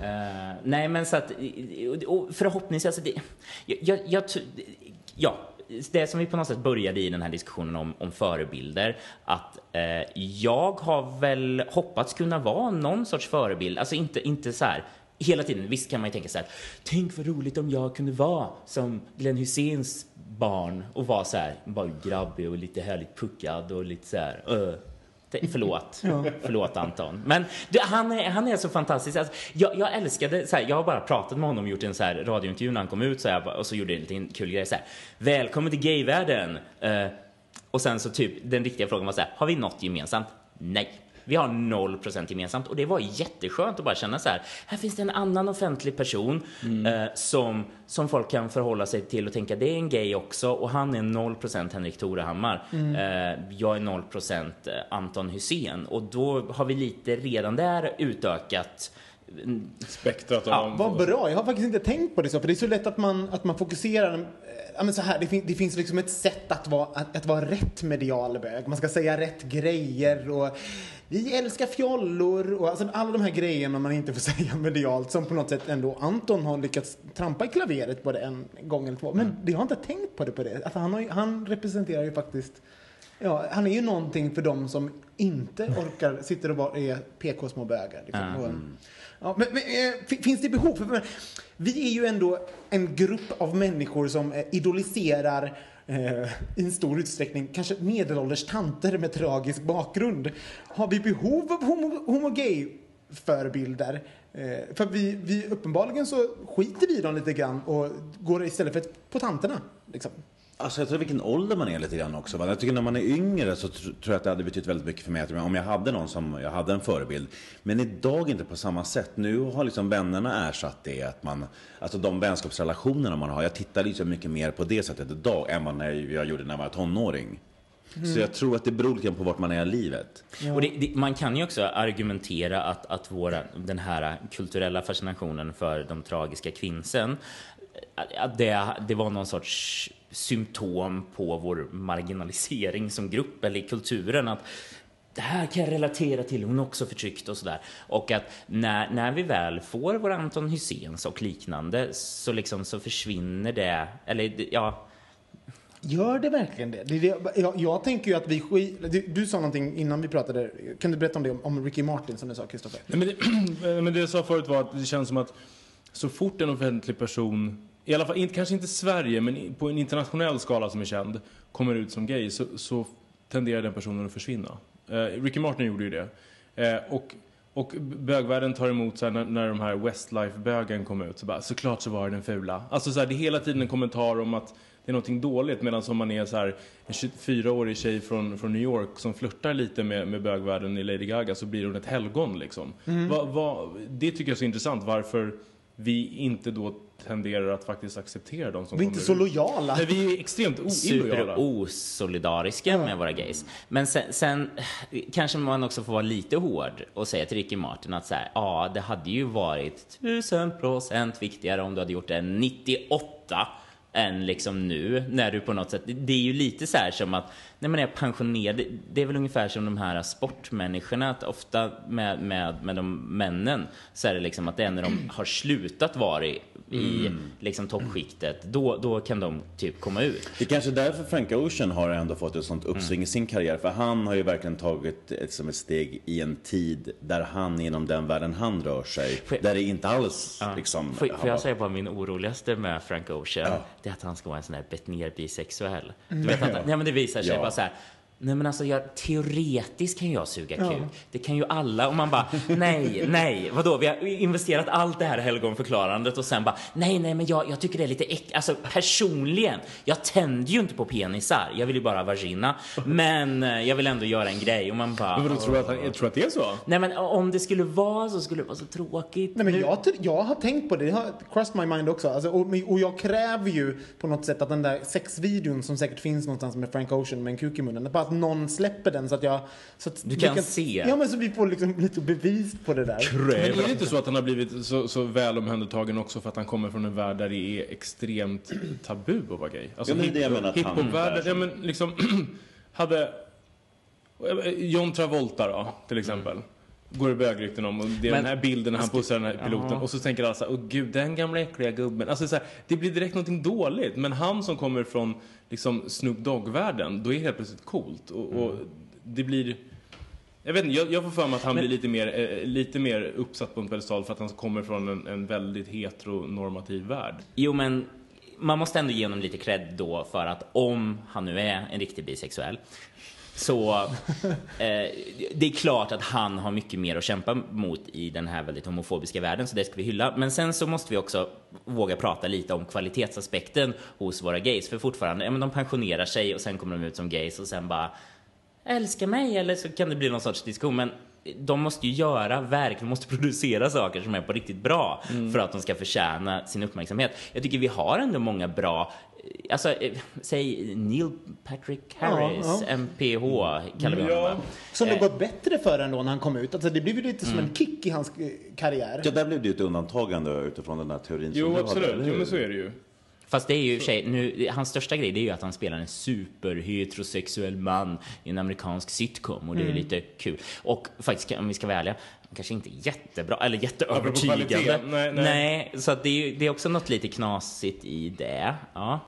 Uh, nej, men så att, och förhoppningsvis, alltså det, jag, jag, jag, ja, det som vi på något sätt började i den här diskussionen om, om förebilder, att eh, jag har väl hoppats kunna vara någon sorts förebild, alltså inte, inte så här hela tiden, visst kan man ju tänka så här, tänk vad roligt om jag kunde vara som Glenn Hyséns barn och vara så här, bara grabbig och lite härligt puckad och lite så här, uh. Förlåt, förlåt Anton. Men du, han, är, han är så fantastisk. Alltså, jag, jag älskade, så här, jag har bara pratat med honom och gjort en så här radiointervju när han kom ut så här, och så gjorde jag en liten kul grej så här. Välkommen till gayvärlden. Eh, och sen så typ, den riktiga frågan var så här, har vi något gemensamt? Nej. Vi har 0% gemensamt och det var jätteskönt att bara känna så här, här finns det en annan offentlig person eh, som, som folk kan förhålla sig till och tänka det är en gay också och han är 0% Henrik Torehammar. Eh, jag är 0% Anton Hussein och då har vi lite redan där utökat mm, Spektrat av Ja, vad bra. Jag har faktiskt inte tänkt på det så. För det är så lätt att man, att man fokuserar. eh, Ja, men så här, det, fin, det finns liksom ett sätt att vara, att, att vara rätt medial bög. Man ska säga rätt grejer och vi älskar fjollor och alltså alla de här grejerna man inte får [laughs] säga medialt som på något sätt ändå Anton har lyckats trampa i klaveret på det en gång eller två. Men jag har inte tänkt på det på det. Alltså han, har, han representerar ju faktiskt Ja, han är ju någonting för dem som inte orkar, sitter och bara är PK-små bögar. Liksom. Och, ja, men, men, eh, fi- finns det behov? För, vi är ju ändå en grupp av människor som eh, idoliserar eh, i en stor utsträckning kanske medelålders tanter med tragisk bakgrund. Har vi behov av homo, homo gay förebilder? Eh, för vi, vi uppenbarligen så skiter vi i dem lite grann och går istället för på tanterna. Liksom. Alltså jag tror vilken ålder man är lite grann också. va. Jag tycker när man är yngre så tr- tror jag att det hade betytt väldigt mycket för mig om jag hade någon som jag hade en förebild. Men idag inte på samma sätt. Nu har liksom vännerna ersatt det. Att man, alltså de vänskapsrelationerna man har. Jag tittar liksom mycket mer på det sättet idag än vad när jag gjorde när jag var tonåring. Så jag tror att det beror lite på vart man är i livet. Och det, det, man kan ju också argumentera att, att våra, den här kulturella fascinationen för de tragiska kvinnsen, att det, det var någon sorts symptom på vår marginalisering som grupp eller i kulturen. Att det här kan jag relatera till, hon är också förtryckt och sådär. Och att när, när vi väl får vår Anton Hyséns och liknande så liksom så försvinner det, eller ja, Gör det verkligen det? det, det jag, jag tänker ju att vi skit, du, du sa någonting innan vi pratade. Kan du berätta om det? Om Ricky Martin som du sa, Kristoffer? Nej, men, det, [clears throat] men det jag sa förut var att det känns som att så fort en offentlig person, i alla fall inte, kanske inte Sverige, men på en internationell skala som är känd, kommer ut som gay så, så tenderar den personen att försvinna. Eh, Ricky Martin gjorde ju det. Eh, och, och bögvärlden tar emot så här, när, när de här Westlife-bögen kom ut, så bara såklart så var det den fula. Alltså så här, det är hela tiden en kommentar om att det är någonting dåligt medan om man är så här, en 24-årig tjej från, från New York som flörtar lite med, med bögvärlden i Lady Gaga så blir hon ett helgon liksom. Va, va, det tycker jag är så intressant varför vi inte då tenderar att faktiskt acceptera dem som Vi är inte så ut. lojala. Nej, vi är extremt illojala. super-osolidariska med våra gays. Men sen, sen kanske man också får vara lite hård och säga till Ricky Martin att så här, ja, det hade ju varit tusen procent viktigare om du hade gjort det 98 än liksom nu när du på något sätt, det är ju lite så här som att när man är pensionerad, det- det är väl ungefär som de här sportmänniskorna, att ofta med, med, med de männen så är det liksom att det är när de har slutat vara i, i liksom toppskiktet, då, då kan de typ komma ut. Det är kanske därför Frank Ocean har ändå fått ett sånt uppsving i sin karriär. För han har ju verkligen tagit ett, som ett steg i en tid där han inom den världen han rör sig, jag- där det inte alls liksom... Får, får jag säga bara min oroligaste med Frank Ocean? Det är att han ska vara en sån här betnér bisexuell. Du vet att, nej men det visar sig [laughs] Ja. bara så här. Nej men alltså jag, teoretiskt kan jag suga kuk. Det kan ju alla. Och man bara, nej, nej, vadå? Vi har investerat allt det här helgonförklarandet och sen bara, nej, nej, men jag, jag tycker det är lite äck... Alltså personligen, jag tänder ju inte på penisar. Jag vill ju bara vagina. Men eh, jag vill ändå göra en grej. Och man bara, Men vadå, tror du att, han, tror att det är så? nej men om det skulle vara så skulle det vara så tråkigt. Nej, men jag, jag har tänkt på det, det har crossed my mind också. Alltså, och, och jag kräver ju på något sätt att den där sexvideon som säkert finns någonstans med Frank Ocean med en kuk i munnen, bara att någon släpper den så att jag... Så att Du vi kan se. Ja, men så vi får liksom lite bevis på det där. Men är det inte så att han har blivit så, så väl omhändertagen också för att han kommer från en värld där det är extremt tabu att vara gay? Alltså Ja, men det är det jag menar att han hiphopvärlden, är ja men liksom, [clears throat] hade John Travolta då, till exempel. går det bögrykten om och det är Men- den här bilden när han pussar den här piloten Ja. och så tänker alla så här, åh gud den gamla äckliga gubben. Alltså så här, det blir direkt någonting dåligt men han som kommer från liksom Snoop Dogg-världen, då är det helt plötsligt coolt och, och det blir jag vet inte, jag, jag får för mig att han Men- blir lite mer, eh, lite mer uppsatt på en pedestal för att han kommer från en, en väldigt heteronormativ värld. Jo, men man måste ändå ge honom lite cred då för att om han nu är en riktig bisexuell så eh, det är klart att han har mycket mer att kämpa mot i den här väldigt homofobiska världen, så det ska vi hylla. Men sen så måste vi också våga prata lite om kvalitetsaspekten hos våra gays, för fortfarande, ja men de pensionerar sig och sen kommer de ut som gays och sen bara älska mig eller så kan det bli någon sorts diskussion. Men de måste ju göra verk, de måste [laughs] producera saker som är på riktigt bra för att de ska förtjäna sin uppmärksamhet. Jag tycker vi har ändå många bra Alltså, eh, säg Neil Patrick Harris, Ja, ja. MPH kallar vi honom. va? Som det Eh, gått bättre för ändå när han kom ut. Alltså det blev ju lite som en kick i hans eh, karriär. Ja, där blev det ju ett undantagande utifrån den här teorin som Jo du hade, absolut, eller jo hur? men så är det ju. Fast det är ju nu, hans största grej det är ju att han spelar en superheterosexuell man i en amerikansk sitcom och det är lite kul. Och faktiskt, om vi ska vara ärliga, kanske inte jättebra, eller jätteövertygande. kvalitet, nej, nej. så det, är, det är också något lite knasigt i det. Ja.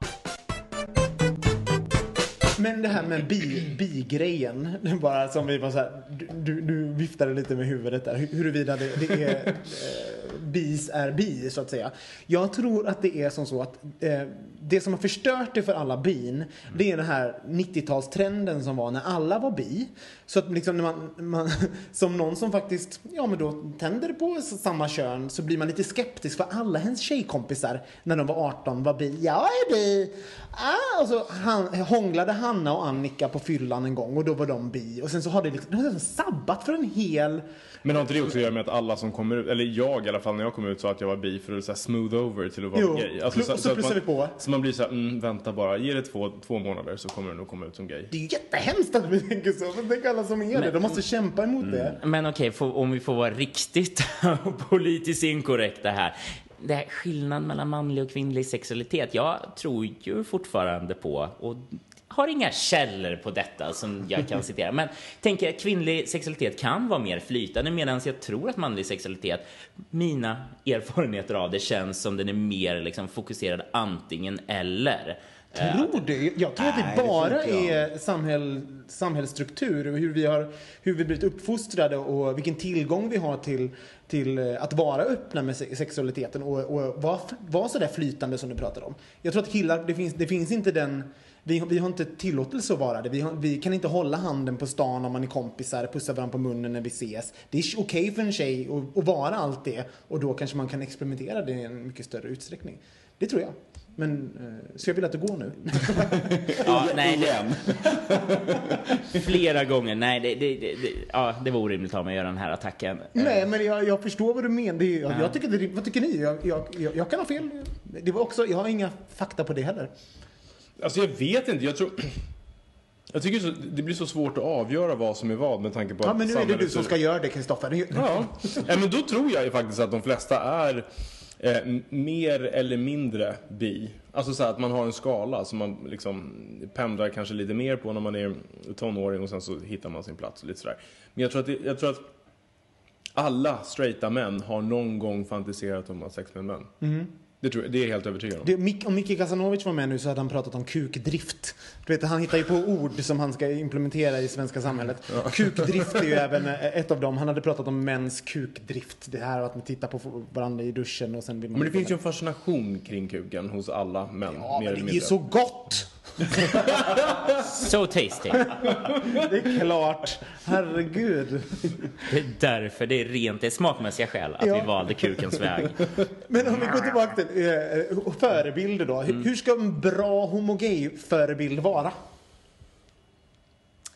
Men det här med bi- bi-grejen, är bara som vi var så här, du, du, du viftade lite med huvudet där, hu- huruvida det, det är [laughs] bis är bi så att säga. Jag tror att det är som så att eh, det som har förstört det för alla bin, det är den här 90-talstrenden som var när alla var bi. Så att liksom när man, man, [laughs] som någon som faktiskt, ja men då tänder på samma kön så blir man lite skeptisk för alla hennes tjejkompisar när de var 18 var bi. Jag är bi! Ah, och så han, hånglade Hanna och Annika på fyllan en gång och då var de bi. Och sen så har det liksom, det har liksom sabbat för en hel Men har inte det också att göra med att alla som kommer ut, eller jag i alla fall när jag kom ut sa att jag var bi för att så här smooth over till att vara Jo, gay. plus- och så att plussar vi på. Så man blir så här, mm, vänta bara, ge det två, två månader så kommer du nog komma ut som gay. Det är ju jättehemskt att vi tänker så. Men tänk alla som är det. De måste kämpa emot det. Men okej, får- om vi får vara riktigt [laughs] politiskt inkorrekta här. Det här skillnaden mellan manlig och kvinnlig sexualitet. Jag tror ju fortfarande på, och har inga källor på detta som jag kan citera, men tänker att kvinnlig sexualitet kan vara mer flytande medan jag tror att manlig sexualitet, mina erfarenheter av det känns som den är mer liksom fokuserad antingen eller. Eh, Tror du? Jag tror att Nej, det det bara jag. är samhäll, samhällsstruktur och hur vi, har, hur vi blivit uppfostrade och vilken tillgång vi har till, till eh, att vara öppna med se- sexualiteten och, och vara, vara sådär flytande som du pratar om. Jag tror att killar, det finns, det finns inte den vi, har- vi har inte tillåtelse att vara det. Vi, har, vi kan inte hålla handen på stan om man är kompisar, pussa varandra på munnen när vi ses. Det är okej för en tjej att, att vara allt det och då kanske man kan experimentera det i en mycket större utsträckning. Det tror jag. Men, eh, så jag vill att det går nu. [laughs] Ja, nej, det, [laughs] flera gånger. Nej, det, det, det, ja, det var orimligt av mig att göra den här attacken. Nej, men jag, jag förstår vad du menar. Är, jag, tycker det, vad tycker ni? Jag, jag, jag kan ha fel. Det var också, jag har inga fakta på det heller. Alltså jag vet inte, jag tror... Jag tycker så, det blir så svårt att avgöra vad som är vad med tanke på Ja, att men nu är det du som ska göra det, Kristoffer. Ja. ja, men då tror jag faktiskt att de flesta är eh, mer eller mindre bi. Alltså så att man har en skala som man liksom pendlar kanske lite mer på när man är tonåring och sen så hittar man sin plats och lite sådär. Men jag tror att, det, jag tror att alla straighta män har någon gång fantiserat om att ha sex med män. Det, tror jag, det är jag helt övertygad om. Det, om Micke Kasanovic var med nu så hade han pratat om kukdrift. Du vet, han hittar ju på ord som han ska implementera i svenska samhället. [laughs] Kukdrift är ju även eh, ett av dem. Han hade pratat om mäns kukdrift. Det här att man tittar på varandra i duschen och sen vill man... Men det finns ju en fascination kring kuken hos alla män, Ja, mer men eller det är ju så gott! [laughs] So tasty. Det är klart. Herregud. Det är därför det är rent, det är smakmässiga skäl att Ja. vi valde kukens väg. [laughs] Men om vi går tillbaka till eh, förebilder då. Hur- Hur ska en bra homogay-förebild vara?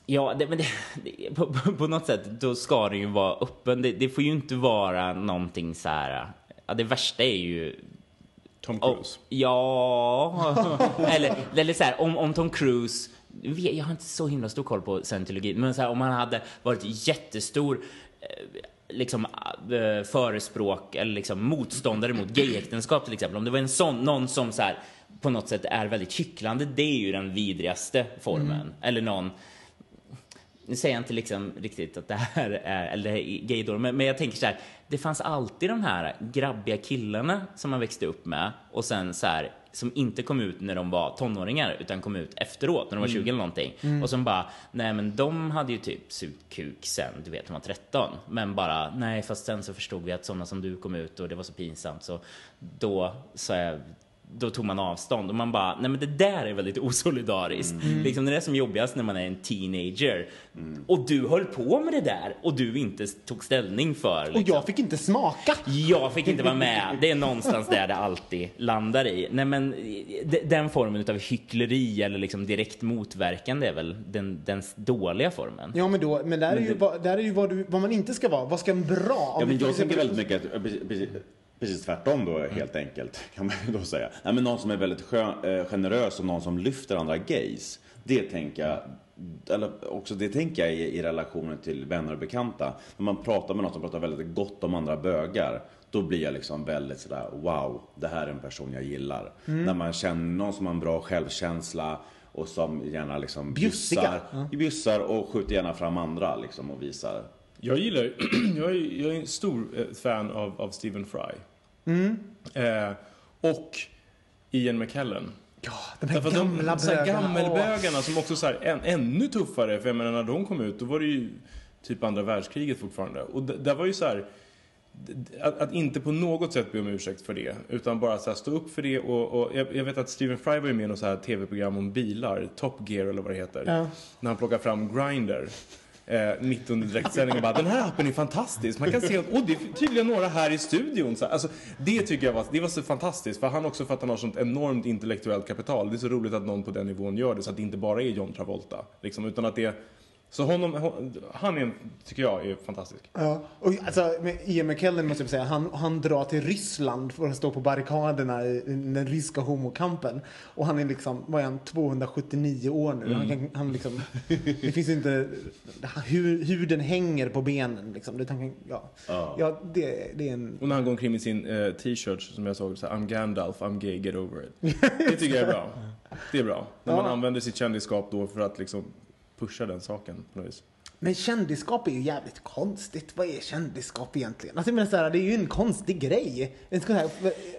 Ja, det, men det, det, på, på, något sätt då ska det ju vara öppen. Det, det får ju inte vara någonting så här. Ja, det värsta är ju Tom Oh, Cruise. ja, [laughs] eller, eller så här, om, om Tom Cruise, jag har inte så himla stor koll på scientologi, men så här, om han hade varit jättestor eh, liksom eh, förespråk eller liksom motståndare mot gayäktenskap till exempel. Om det var en sån, någon som så här, på något sätt är väldigt hycklande, det är ju den vidrigaste formen. Eller någon nu säger jag inte liksom riktigt att det här är, eller det här är gaydor, men, men jag tänker så här, det fanns alltid de här grabbiga killarna som man växte upp med och sen så här, som inte kom ut när de var tonåringar utan kom ut efteråt när de var 20 eller någonting. Och som bara, nej men de hade ju typ sugit kuk sen, du vet, de var 13. Men bara, nej fast sen så förstod vi att sådana som du kom ut och det var så pinsamt så då sa jag då tog man avstånd och man bara, nej men det där är väldigt [laughs] osolidariskt. Liksom det är som jobbigast när man är en teenager. Och du höll på med det där och du inte tog ställning för. Och Liksom. jag fick inte smaka. Jag fick inte vara med. Det är någonstans där det alltid landar i. Nej, men den formen av hyckleri eller liksom direkt motverkande är väl den, den dåliga formen. Ja men då, men där är ju, vad, där är ju vad, du, vad man inte ska vara. Vad ska en bra? Ja, men jag tänker väldigt mycket att, precis- tvärtom då helt enkelt [laughs] kan man då säga. Nej, men någon som är väldigt skön, eh, generös och någon som lyfter andra gays. Det tänker jag, eller också det tänker jag i, i relationen till vänner och bekanta. När man pratar med någon som pratar väldigt gott om andra bögar. Då blir jag liksom väldigt sådär wow, det här är en person jag gillar. När man känner någon som har en bra självkänsla och som gärna liksom bjussar, bjussar och skjuter gärna fram andra liksom och visar. Jag gillar [clears throat] jag är, jag är en stor eh, fan av, av Stephen Fry. Eh, och Ian McKellen. Ja, de här Därför gamla de, bögarna. gammelbögarna som också så här, än, ännu tuffare. För jag menar när de kom ut då var det ju typ andra världskriget fortfarande. Och d- där var ju så här. Att, att inte på något sätt be om ursäkt för det. Utan bara så här, stå upp för det. Och, och jag, jag vet att Stephen Fry var ju med i något så här tv-program om bilar. Top Gear eller vad det heter. Ja. När han plockar fram Grindr. Eh, mitt under direktsändningen bara, den här appen är fantastisk. Man kan se att, oh, det är tydligen några här i studion. Så, alltså, det tycker jag var, det var så fantastiskt. För han också för att han har sånt enormt intellektuellt kapital. Det är så roligt att någon på den nivån gör det. Så att det inte bara är John Travolta. Liksom, utan att det är, så honom, hon- han är, tycker jag är fantastisk. Ja, och alltså, med Ian McKellen måste jag säga, han, han drar till Ryssland för att stå på barrikaderna i den ryska homokampen. Och han är liksom, vad är han, 279 år nu. Han kan, han liksom, det finns inte, hur, hur den hänger på benen liksom. Det, han kan, ja, ja. det, det är en, Och när han går omkring med sin eh, t-shirt som jag såg, så här, I'm Gandalf, I'm gay, get over it. [laughs] Det tycker jag är bra. Det är bra. När man Ja. använder sitt kändisskap då för att liksom pusha den saken på något vis men kändisskap är ju jävligt konstigt. Vad är kändisskap egentligen? Alltså, menar, så här, det är ju en konstig grej. En sån här,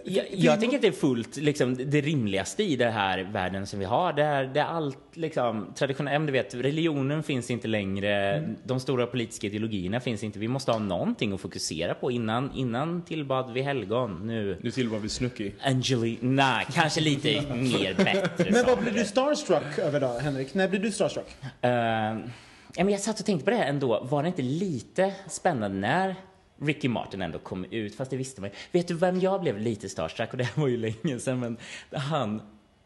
Jag, jag tänker att det är fullt liksom, det rimligaste i den här världen som vi har. Det är, det är allt liksom, traditionellt, du vet, religionen finns inte längre, de stora politiska ideologierna finns inte. Vi måste ha någonting att fokusera på innan, innan tillbad vi helgon. Nu, Nu tillvar vi Snooki. Angeli, nej, kanske lite [laughs] mer bättre Men vad blir du starstruck över då, Henrik? När blir du starstruck? Eh, ja, men jag satt och tänkte på det här ändå. Var det inte lite spännande när Ricky Martin ändå kom ut? Fast det visste man ju. Vet du vem jag blev lite starstruck? Och det här var ju länge sedan. Men han,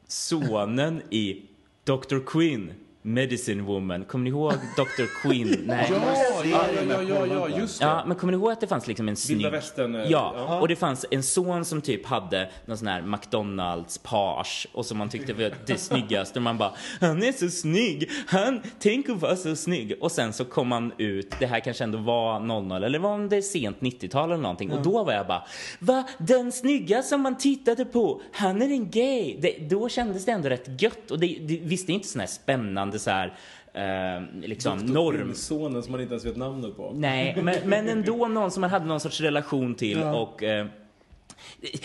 sonen i Dr. Quinn, Medicine Woman. Kommer ni ihåg Dr. Quinn? [laughs] Nej. Ja, ja, ja, ja, ja, just det. Ja, men kommer ni ihåg att det fanns liksom en snygg... västern, eh, Ja, ja. och det fanns en son som typ hade någon sån här McDonalds page och som man tyckte var det snyggaste. Och man bara, han är så snygg, han, tänk att vara så snygg. Och sen så kom han ut, det här kanske ändå var 00 eller var det sent 90-tal eller någonting. Och då var jag bara, va, den snygga som man tittade på, han är en gay. Det, då kändes det ändå rätt gött. Och det, det visst det är inte sån här spännande så här, eh, liksom norm. Sonen som man inte ens vet namnet på. Nej, men, men ändå [laughs] någon som man hade någon sorts relation till och eh,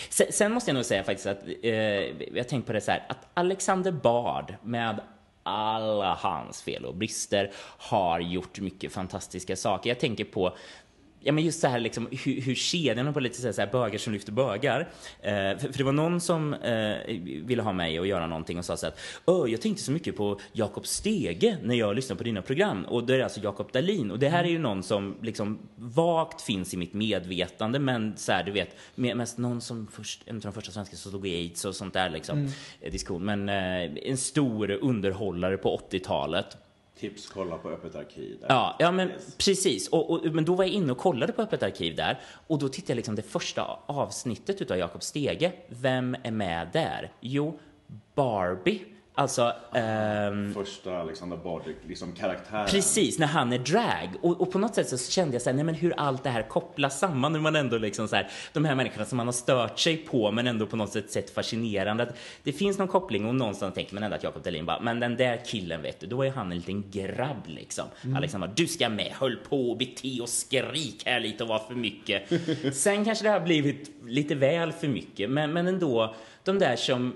sen, sen måste jag nog säga faktiskt att eh, jag tänkte på det så här att Alexander Bard med alla hans fel och brister har gjort mycket fantastiska saker. Jag tänker på Ja, men just så här liksom, hur, hur kedjan på lite så här, bögar som lyfter bögar. Eh, för, för det var någon som eh, ville ha mig att göra någonting och sa så att Öh, jag tänkte så mycket på Jakob Stege när jag lyssnade på dina program. Och det är alltså Jakob Dahlin. Och det här är ju någon som liksom vagt finns i mitt medvetande. Men så här, du vet, me- mest någon som först, en av de första svenskar som slog i aids och sånt där liksom. eh, Diskussion. Men eh, en stor underhållare på 80-talet. Tips, kolla på Öppet arkiv. där. Ja, ja men precis. Och, och, men då var jag inne och kollade på Öppet arkiv där och då tittade jag liksom det första avsnittet utav Jakob Stege. Vem är med där? Jo, Barbie Alltså, ehm, Första Alexander Bard, liksom karaktären. Precis, när han är drag. Och, och på något sätt så kände jag så här, nej men hur allt det här kopplas samman. Hur man ändå liksom så här, de här människorna som man har stört sig på men ändå på något sätt sett fascinerande. Att det finns någon koppling och någonstans tänker man ändå att Jakob Dahlin bara, men den där killen vet du, då är han en liten grabb liksom. Mm. Alexander du ska med, höll på och bete och skrik här lite och var för mycket. Sen kanske det har blivit lite väl för mycket, men, men ändå de där som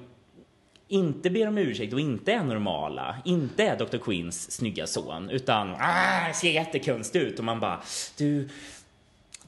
inte ber om ursäkt och inte är normala, inte är Dr. Queens snygga son, utan ah, ser jättekonstig ut och man bara du,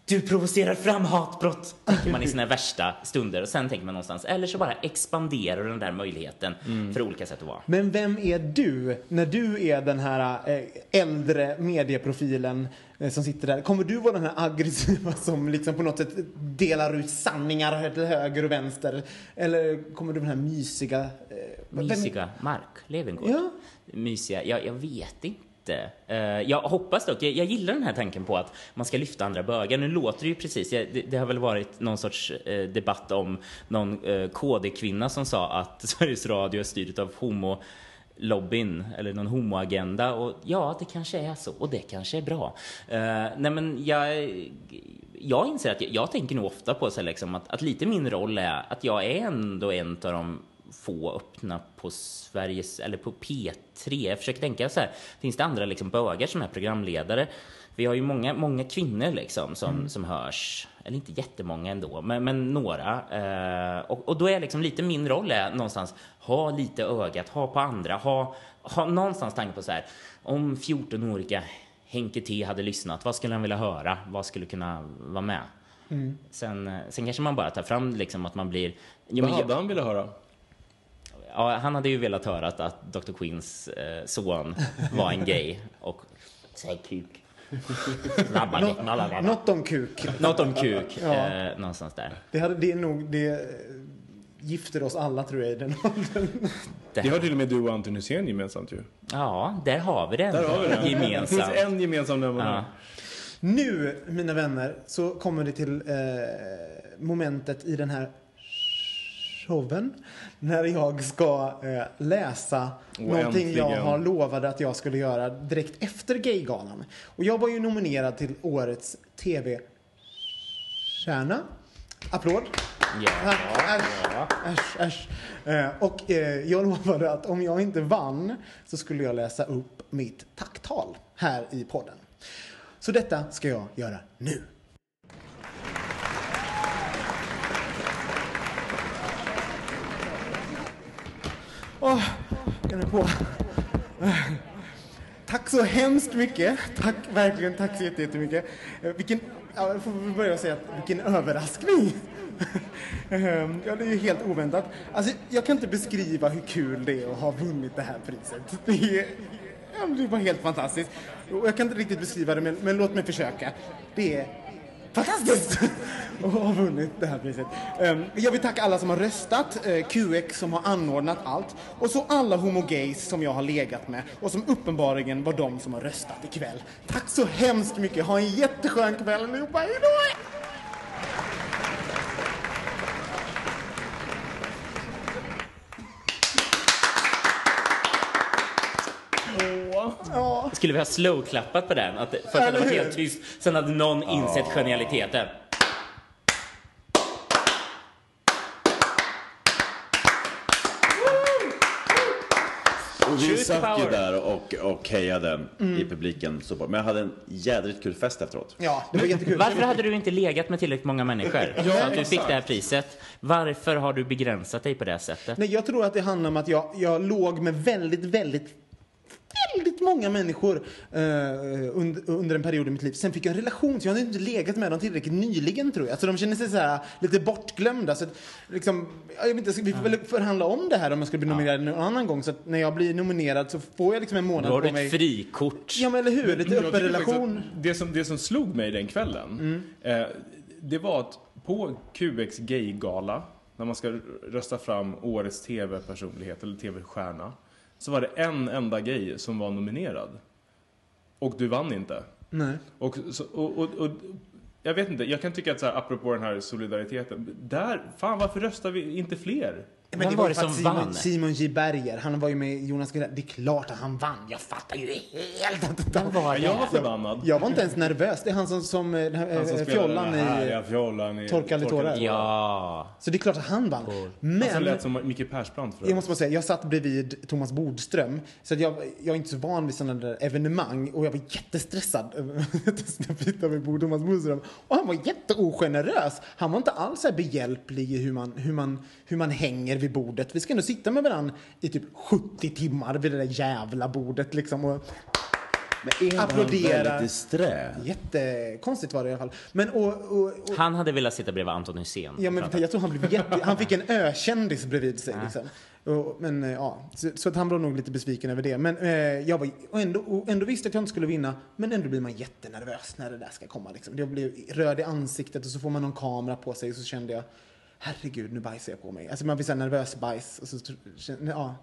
du provocerar fram hatbrott, tänker man i sina värsta stunder och sen tänker man någonstans, eller så bara expanderar den där möjligheten för olika sätt att vara. Men vem är du när du är den här eh, äldre medieprofilen som sitter där? Kommer du vara den här aggressiva som liksom på något sätt delar ut sanningar till höger och vänster? Eller kommer du den här mysiga? eh, Mysiga Mark Levengood. Ja. Mysiga, jag, jag vet inte. Eh, jag hoppas dock, jag, jag gillar den här tanken på att man ska lyfta andra bögar. Nu låter det ju precis, jag, det, det har väl varit någon sorts eh, debatt om någon eh, KD-kvinna som sa att [laughs] Sveriges Radio är styrt av homo lobbyn eller någon homoagenda och ja, det kanske är så och det kanske är bra. Uh, nej men jag, jag inser att jag, jag tänker nog ofta på så här liksom att, att lite min roll är att jag är ändå en av de få öppna på Sveriges, eller på P3. Jag försöker tänka så här, finns det andra liksom bögar som är programledare? Vi har ju många, många kvinnor liksom som, Mm. som hörs, eller inte jättemånga ändå, men, men några. Eh, och, och då är liksom lite min roll är någonstans ha lite ögat, ha på andra, ha, ha någonstans tanke på så här, om 14-åriga Henke T hade lyssnat, vad skulle han vilja höra? Vad skulle kunna vara med? Mm. Sen, sen kanske man bara tar fram liksom att man blir... Vad hade han velat höra? Ja, han hade ju velat höra att, att Dr. Queens eh, son var en gay och [laughs] säg kuk. Nå- Något om kuk. Något om kuk, Ja. eh, någonstans där. Det, hade, det är nog, det gifter oss alla tror jag i den åldern. Det har till och med du och Anton Hysén gemensamt ju. Ja, där har vi det. Där har vi det. Gemensamt. Det finns en gemensam nämnare. Ja. Nu, mina vänner, så kommer det till eh, momentet i den här showen när jag ska eh, läsa Åh, någonting jag äntligen. har lovade att jag skulle göra direkt efter Gaygalan. Och jag var ju nominerad till årets TV-stjärna. Applåd. Ja. Tack. Äsch, äsch, äsch. Eh, Och eh, jag lovade att om jag inte vann så skulle jag läsa upp mitt tacktal här i podden. Så detta ska jag göra nu. Åh, jag är på. Tack så hemskt mycket. Tack, verkligen. Tack så jättemycket. Eh, vilken, ja, jag får väl börja säga att vilken överraskning. Ehm, ja, det är ju helt oväntat. Alltså, jag kan inte beskriva hur kul det är att ha vunnit det här priset. Det är, ja, det var helt fantastiskt. Och jag kan inte riktigt beskriva det, men, men låt mig försöka. Det är fantastiskt [laughs] Och har vunnit det här priset. Ehm, jag vill tacka alla som har röstat, eh, QX som har anordnat allt och så alla homogays som jag har legat med och som uppenbarligen var de som har röstat ikväll. Tack så hemskt mycket. Ha en jätteskön kväll allihopa. Hejdå! Ja. Skulle vi ha slowklappat på den? Att, det- för att det hade varit helt tyst. Sen hade någon insett genialiteten. Och vi satt ju där och, och hejade Mm. i publiken. Så, men jag hade en jädrigt kul fest efteråt. Ja, det var jättekul. Varför hade du inte legat med tillräckligt många människor? [laughs] Ja, så att du fick det här priset. Varför har du begränsat dig på det sättet? Nej, jag tror att det handlar om att jag, jag låg med väldigt, väldigt väldigt många människor eh, under, under en period i mitt liv. Sen fick jag en relation, så jag hade inte legat med dem tillräckligt nyligen tror jag. Så de känner sig så här, lite bortglömda. Så att, liksom, jag vet inte, vi får väl förhandla om det här om jag skulle bli nominerad någon annan gång. Så att när jag blir nominerad så får jag liksom en månad Då har på du mig. ett frikort. Ja men eller hur, lite öppen relation. Det som, det som slog mig den kvällen, eh, det var att på QX Gay-gala, när man ska rösta fram årets TV-personlighet eller TV-stjärna, så var det en enda gay som var nominerad. Och du vann inte. Nej. Och, så, och, och, och jag vet inte, jag kan tycka att så här, apropå den här solidariteten, där, fan varför röstar vi inte fler? Men Vem det var ju det som Simon, vann? Simon J Berger, han var ju med Jonas Gardell. Det är klart att han vann. Jag fattar ju helt att Vem var Jag var förbannad. Jag var inte ens nervös. Det är han som, som, eh, den här, Han som eh, spelade fjollan den här i fjollan i Torkade tårar. Ja. Så det är klart att han vann. Han som Men lät som Micke Persbrandt för jag måste bara säga, jag satt bredvid Thomas Bodström. Så att jag, jag är inte så van vid sådana där evenemang och jag var jättestressad över [laughs] vid Thomas Bodström. Och han var jätteogenerös. Han var inte alls så här behjälplig i hur man, hur, man, hur man hänger vid bordet. Vi ska ändå sitta med varandra i typ 70 timmar vid det där jävla bordet liksom. Och Men Applådera. disträ? jättekonstigt var det i alla fall. Men och, och, och Han hade velat sitta bredvid Anton Hysén. Ja, men jag tror han blev jätte... Han fick en [laughs] ökändis bredvid sig. Liksom. Och, men eh, ja, så, så att han var nog lite besviken över det. Men eh, jag var och ändå, och ändå visste att jag inte skulle vinna. Men ändå blir man jättenervös när det där ska komma. Liksom. Jag blev röd i ansiktet och så får man någon kamera på sig och så kände jag herregud, nu bajsar jag på mig. Alltså man blir så här nervös bajs. Och så, ja.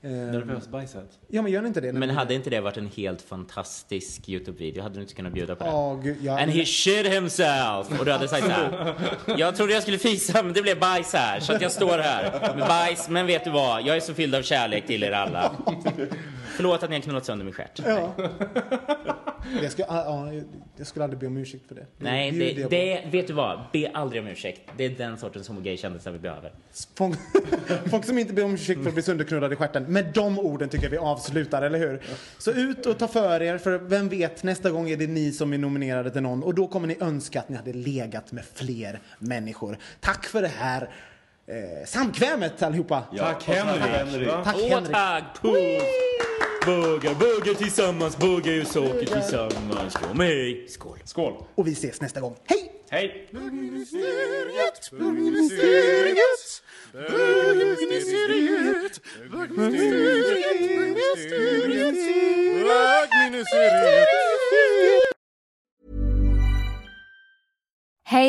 Nervösbajset. Ja, men gör inte det? Men hade inte det varit en helt fantastisk Youtube-video? Hade du inte kunnat bjuda på det? Ja, gud, ja. And he shit himself! Och du hade sagt så här. [laughs] Jag trodde jag skulle fisa, men det blev bajs här. Så att jag står här med bajs. Men vet du vad? Jag är så fylld av kärlek till er alla. Förlåt att ni har knullat sönder min stjärt. Ja. Jag, ska, ja, jag skulle aldrig be om ursäkt för det. Nej, det, jag på. det, vet du vad? Be aldrig om ursäkt. Det är den sortens homogay-kändisar vi behöver. Folk, [laughs] folk som inte ber om ursäkt för att bli sönderknullade i stjärten. Med de orden tycker jag vi avslutar, eller hur? Så ut och ta för er, för vem vet, nästa gång är det ni som är nominerade till någon. Och då kommer ni önska att ni hade legat med fler människor. Tack för det här eh, samkvämet allihopa. Tack Henrik. Va? Tack Henrik. tack! Puss! Bugga, bugga tillsammans, bugga ur socker tillsammans. Kom med! Skål! Skål. Och vi ses nästa gång. Hej! Hej!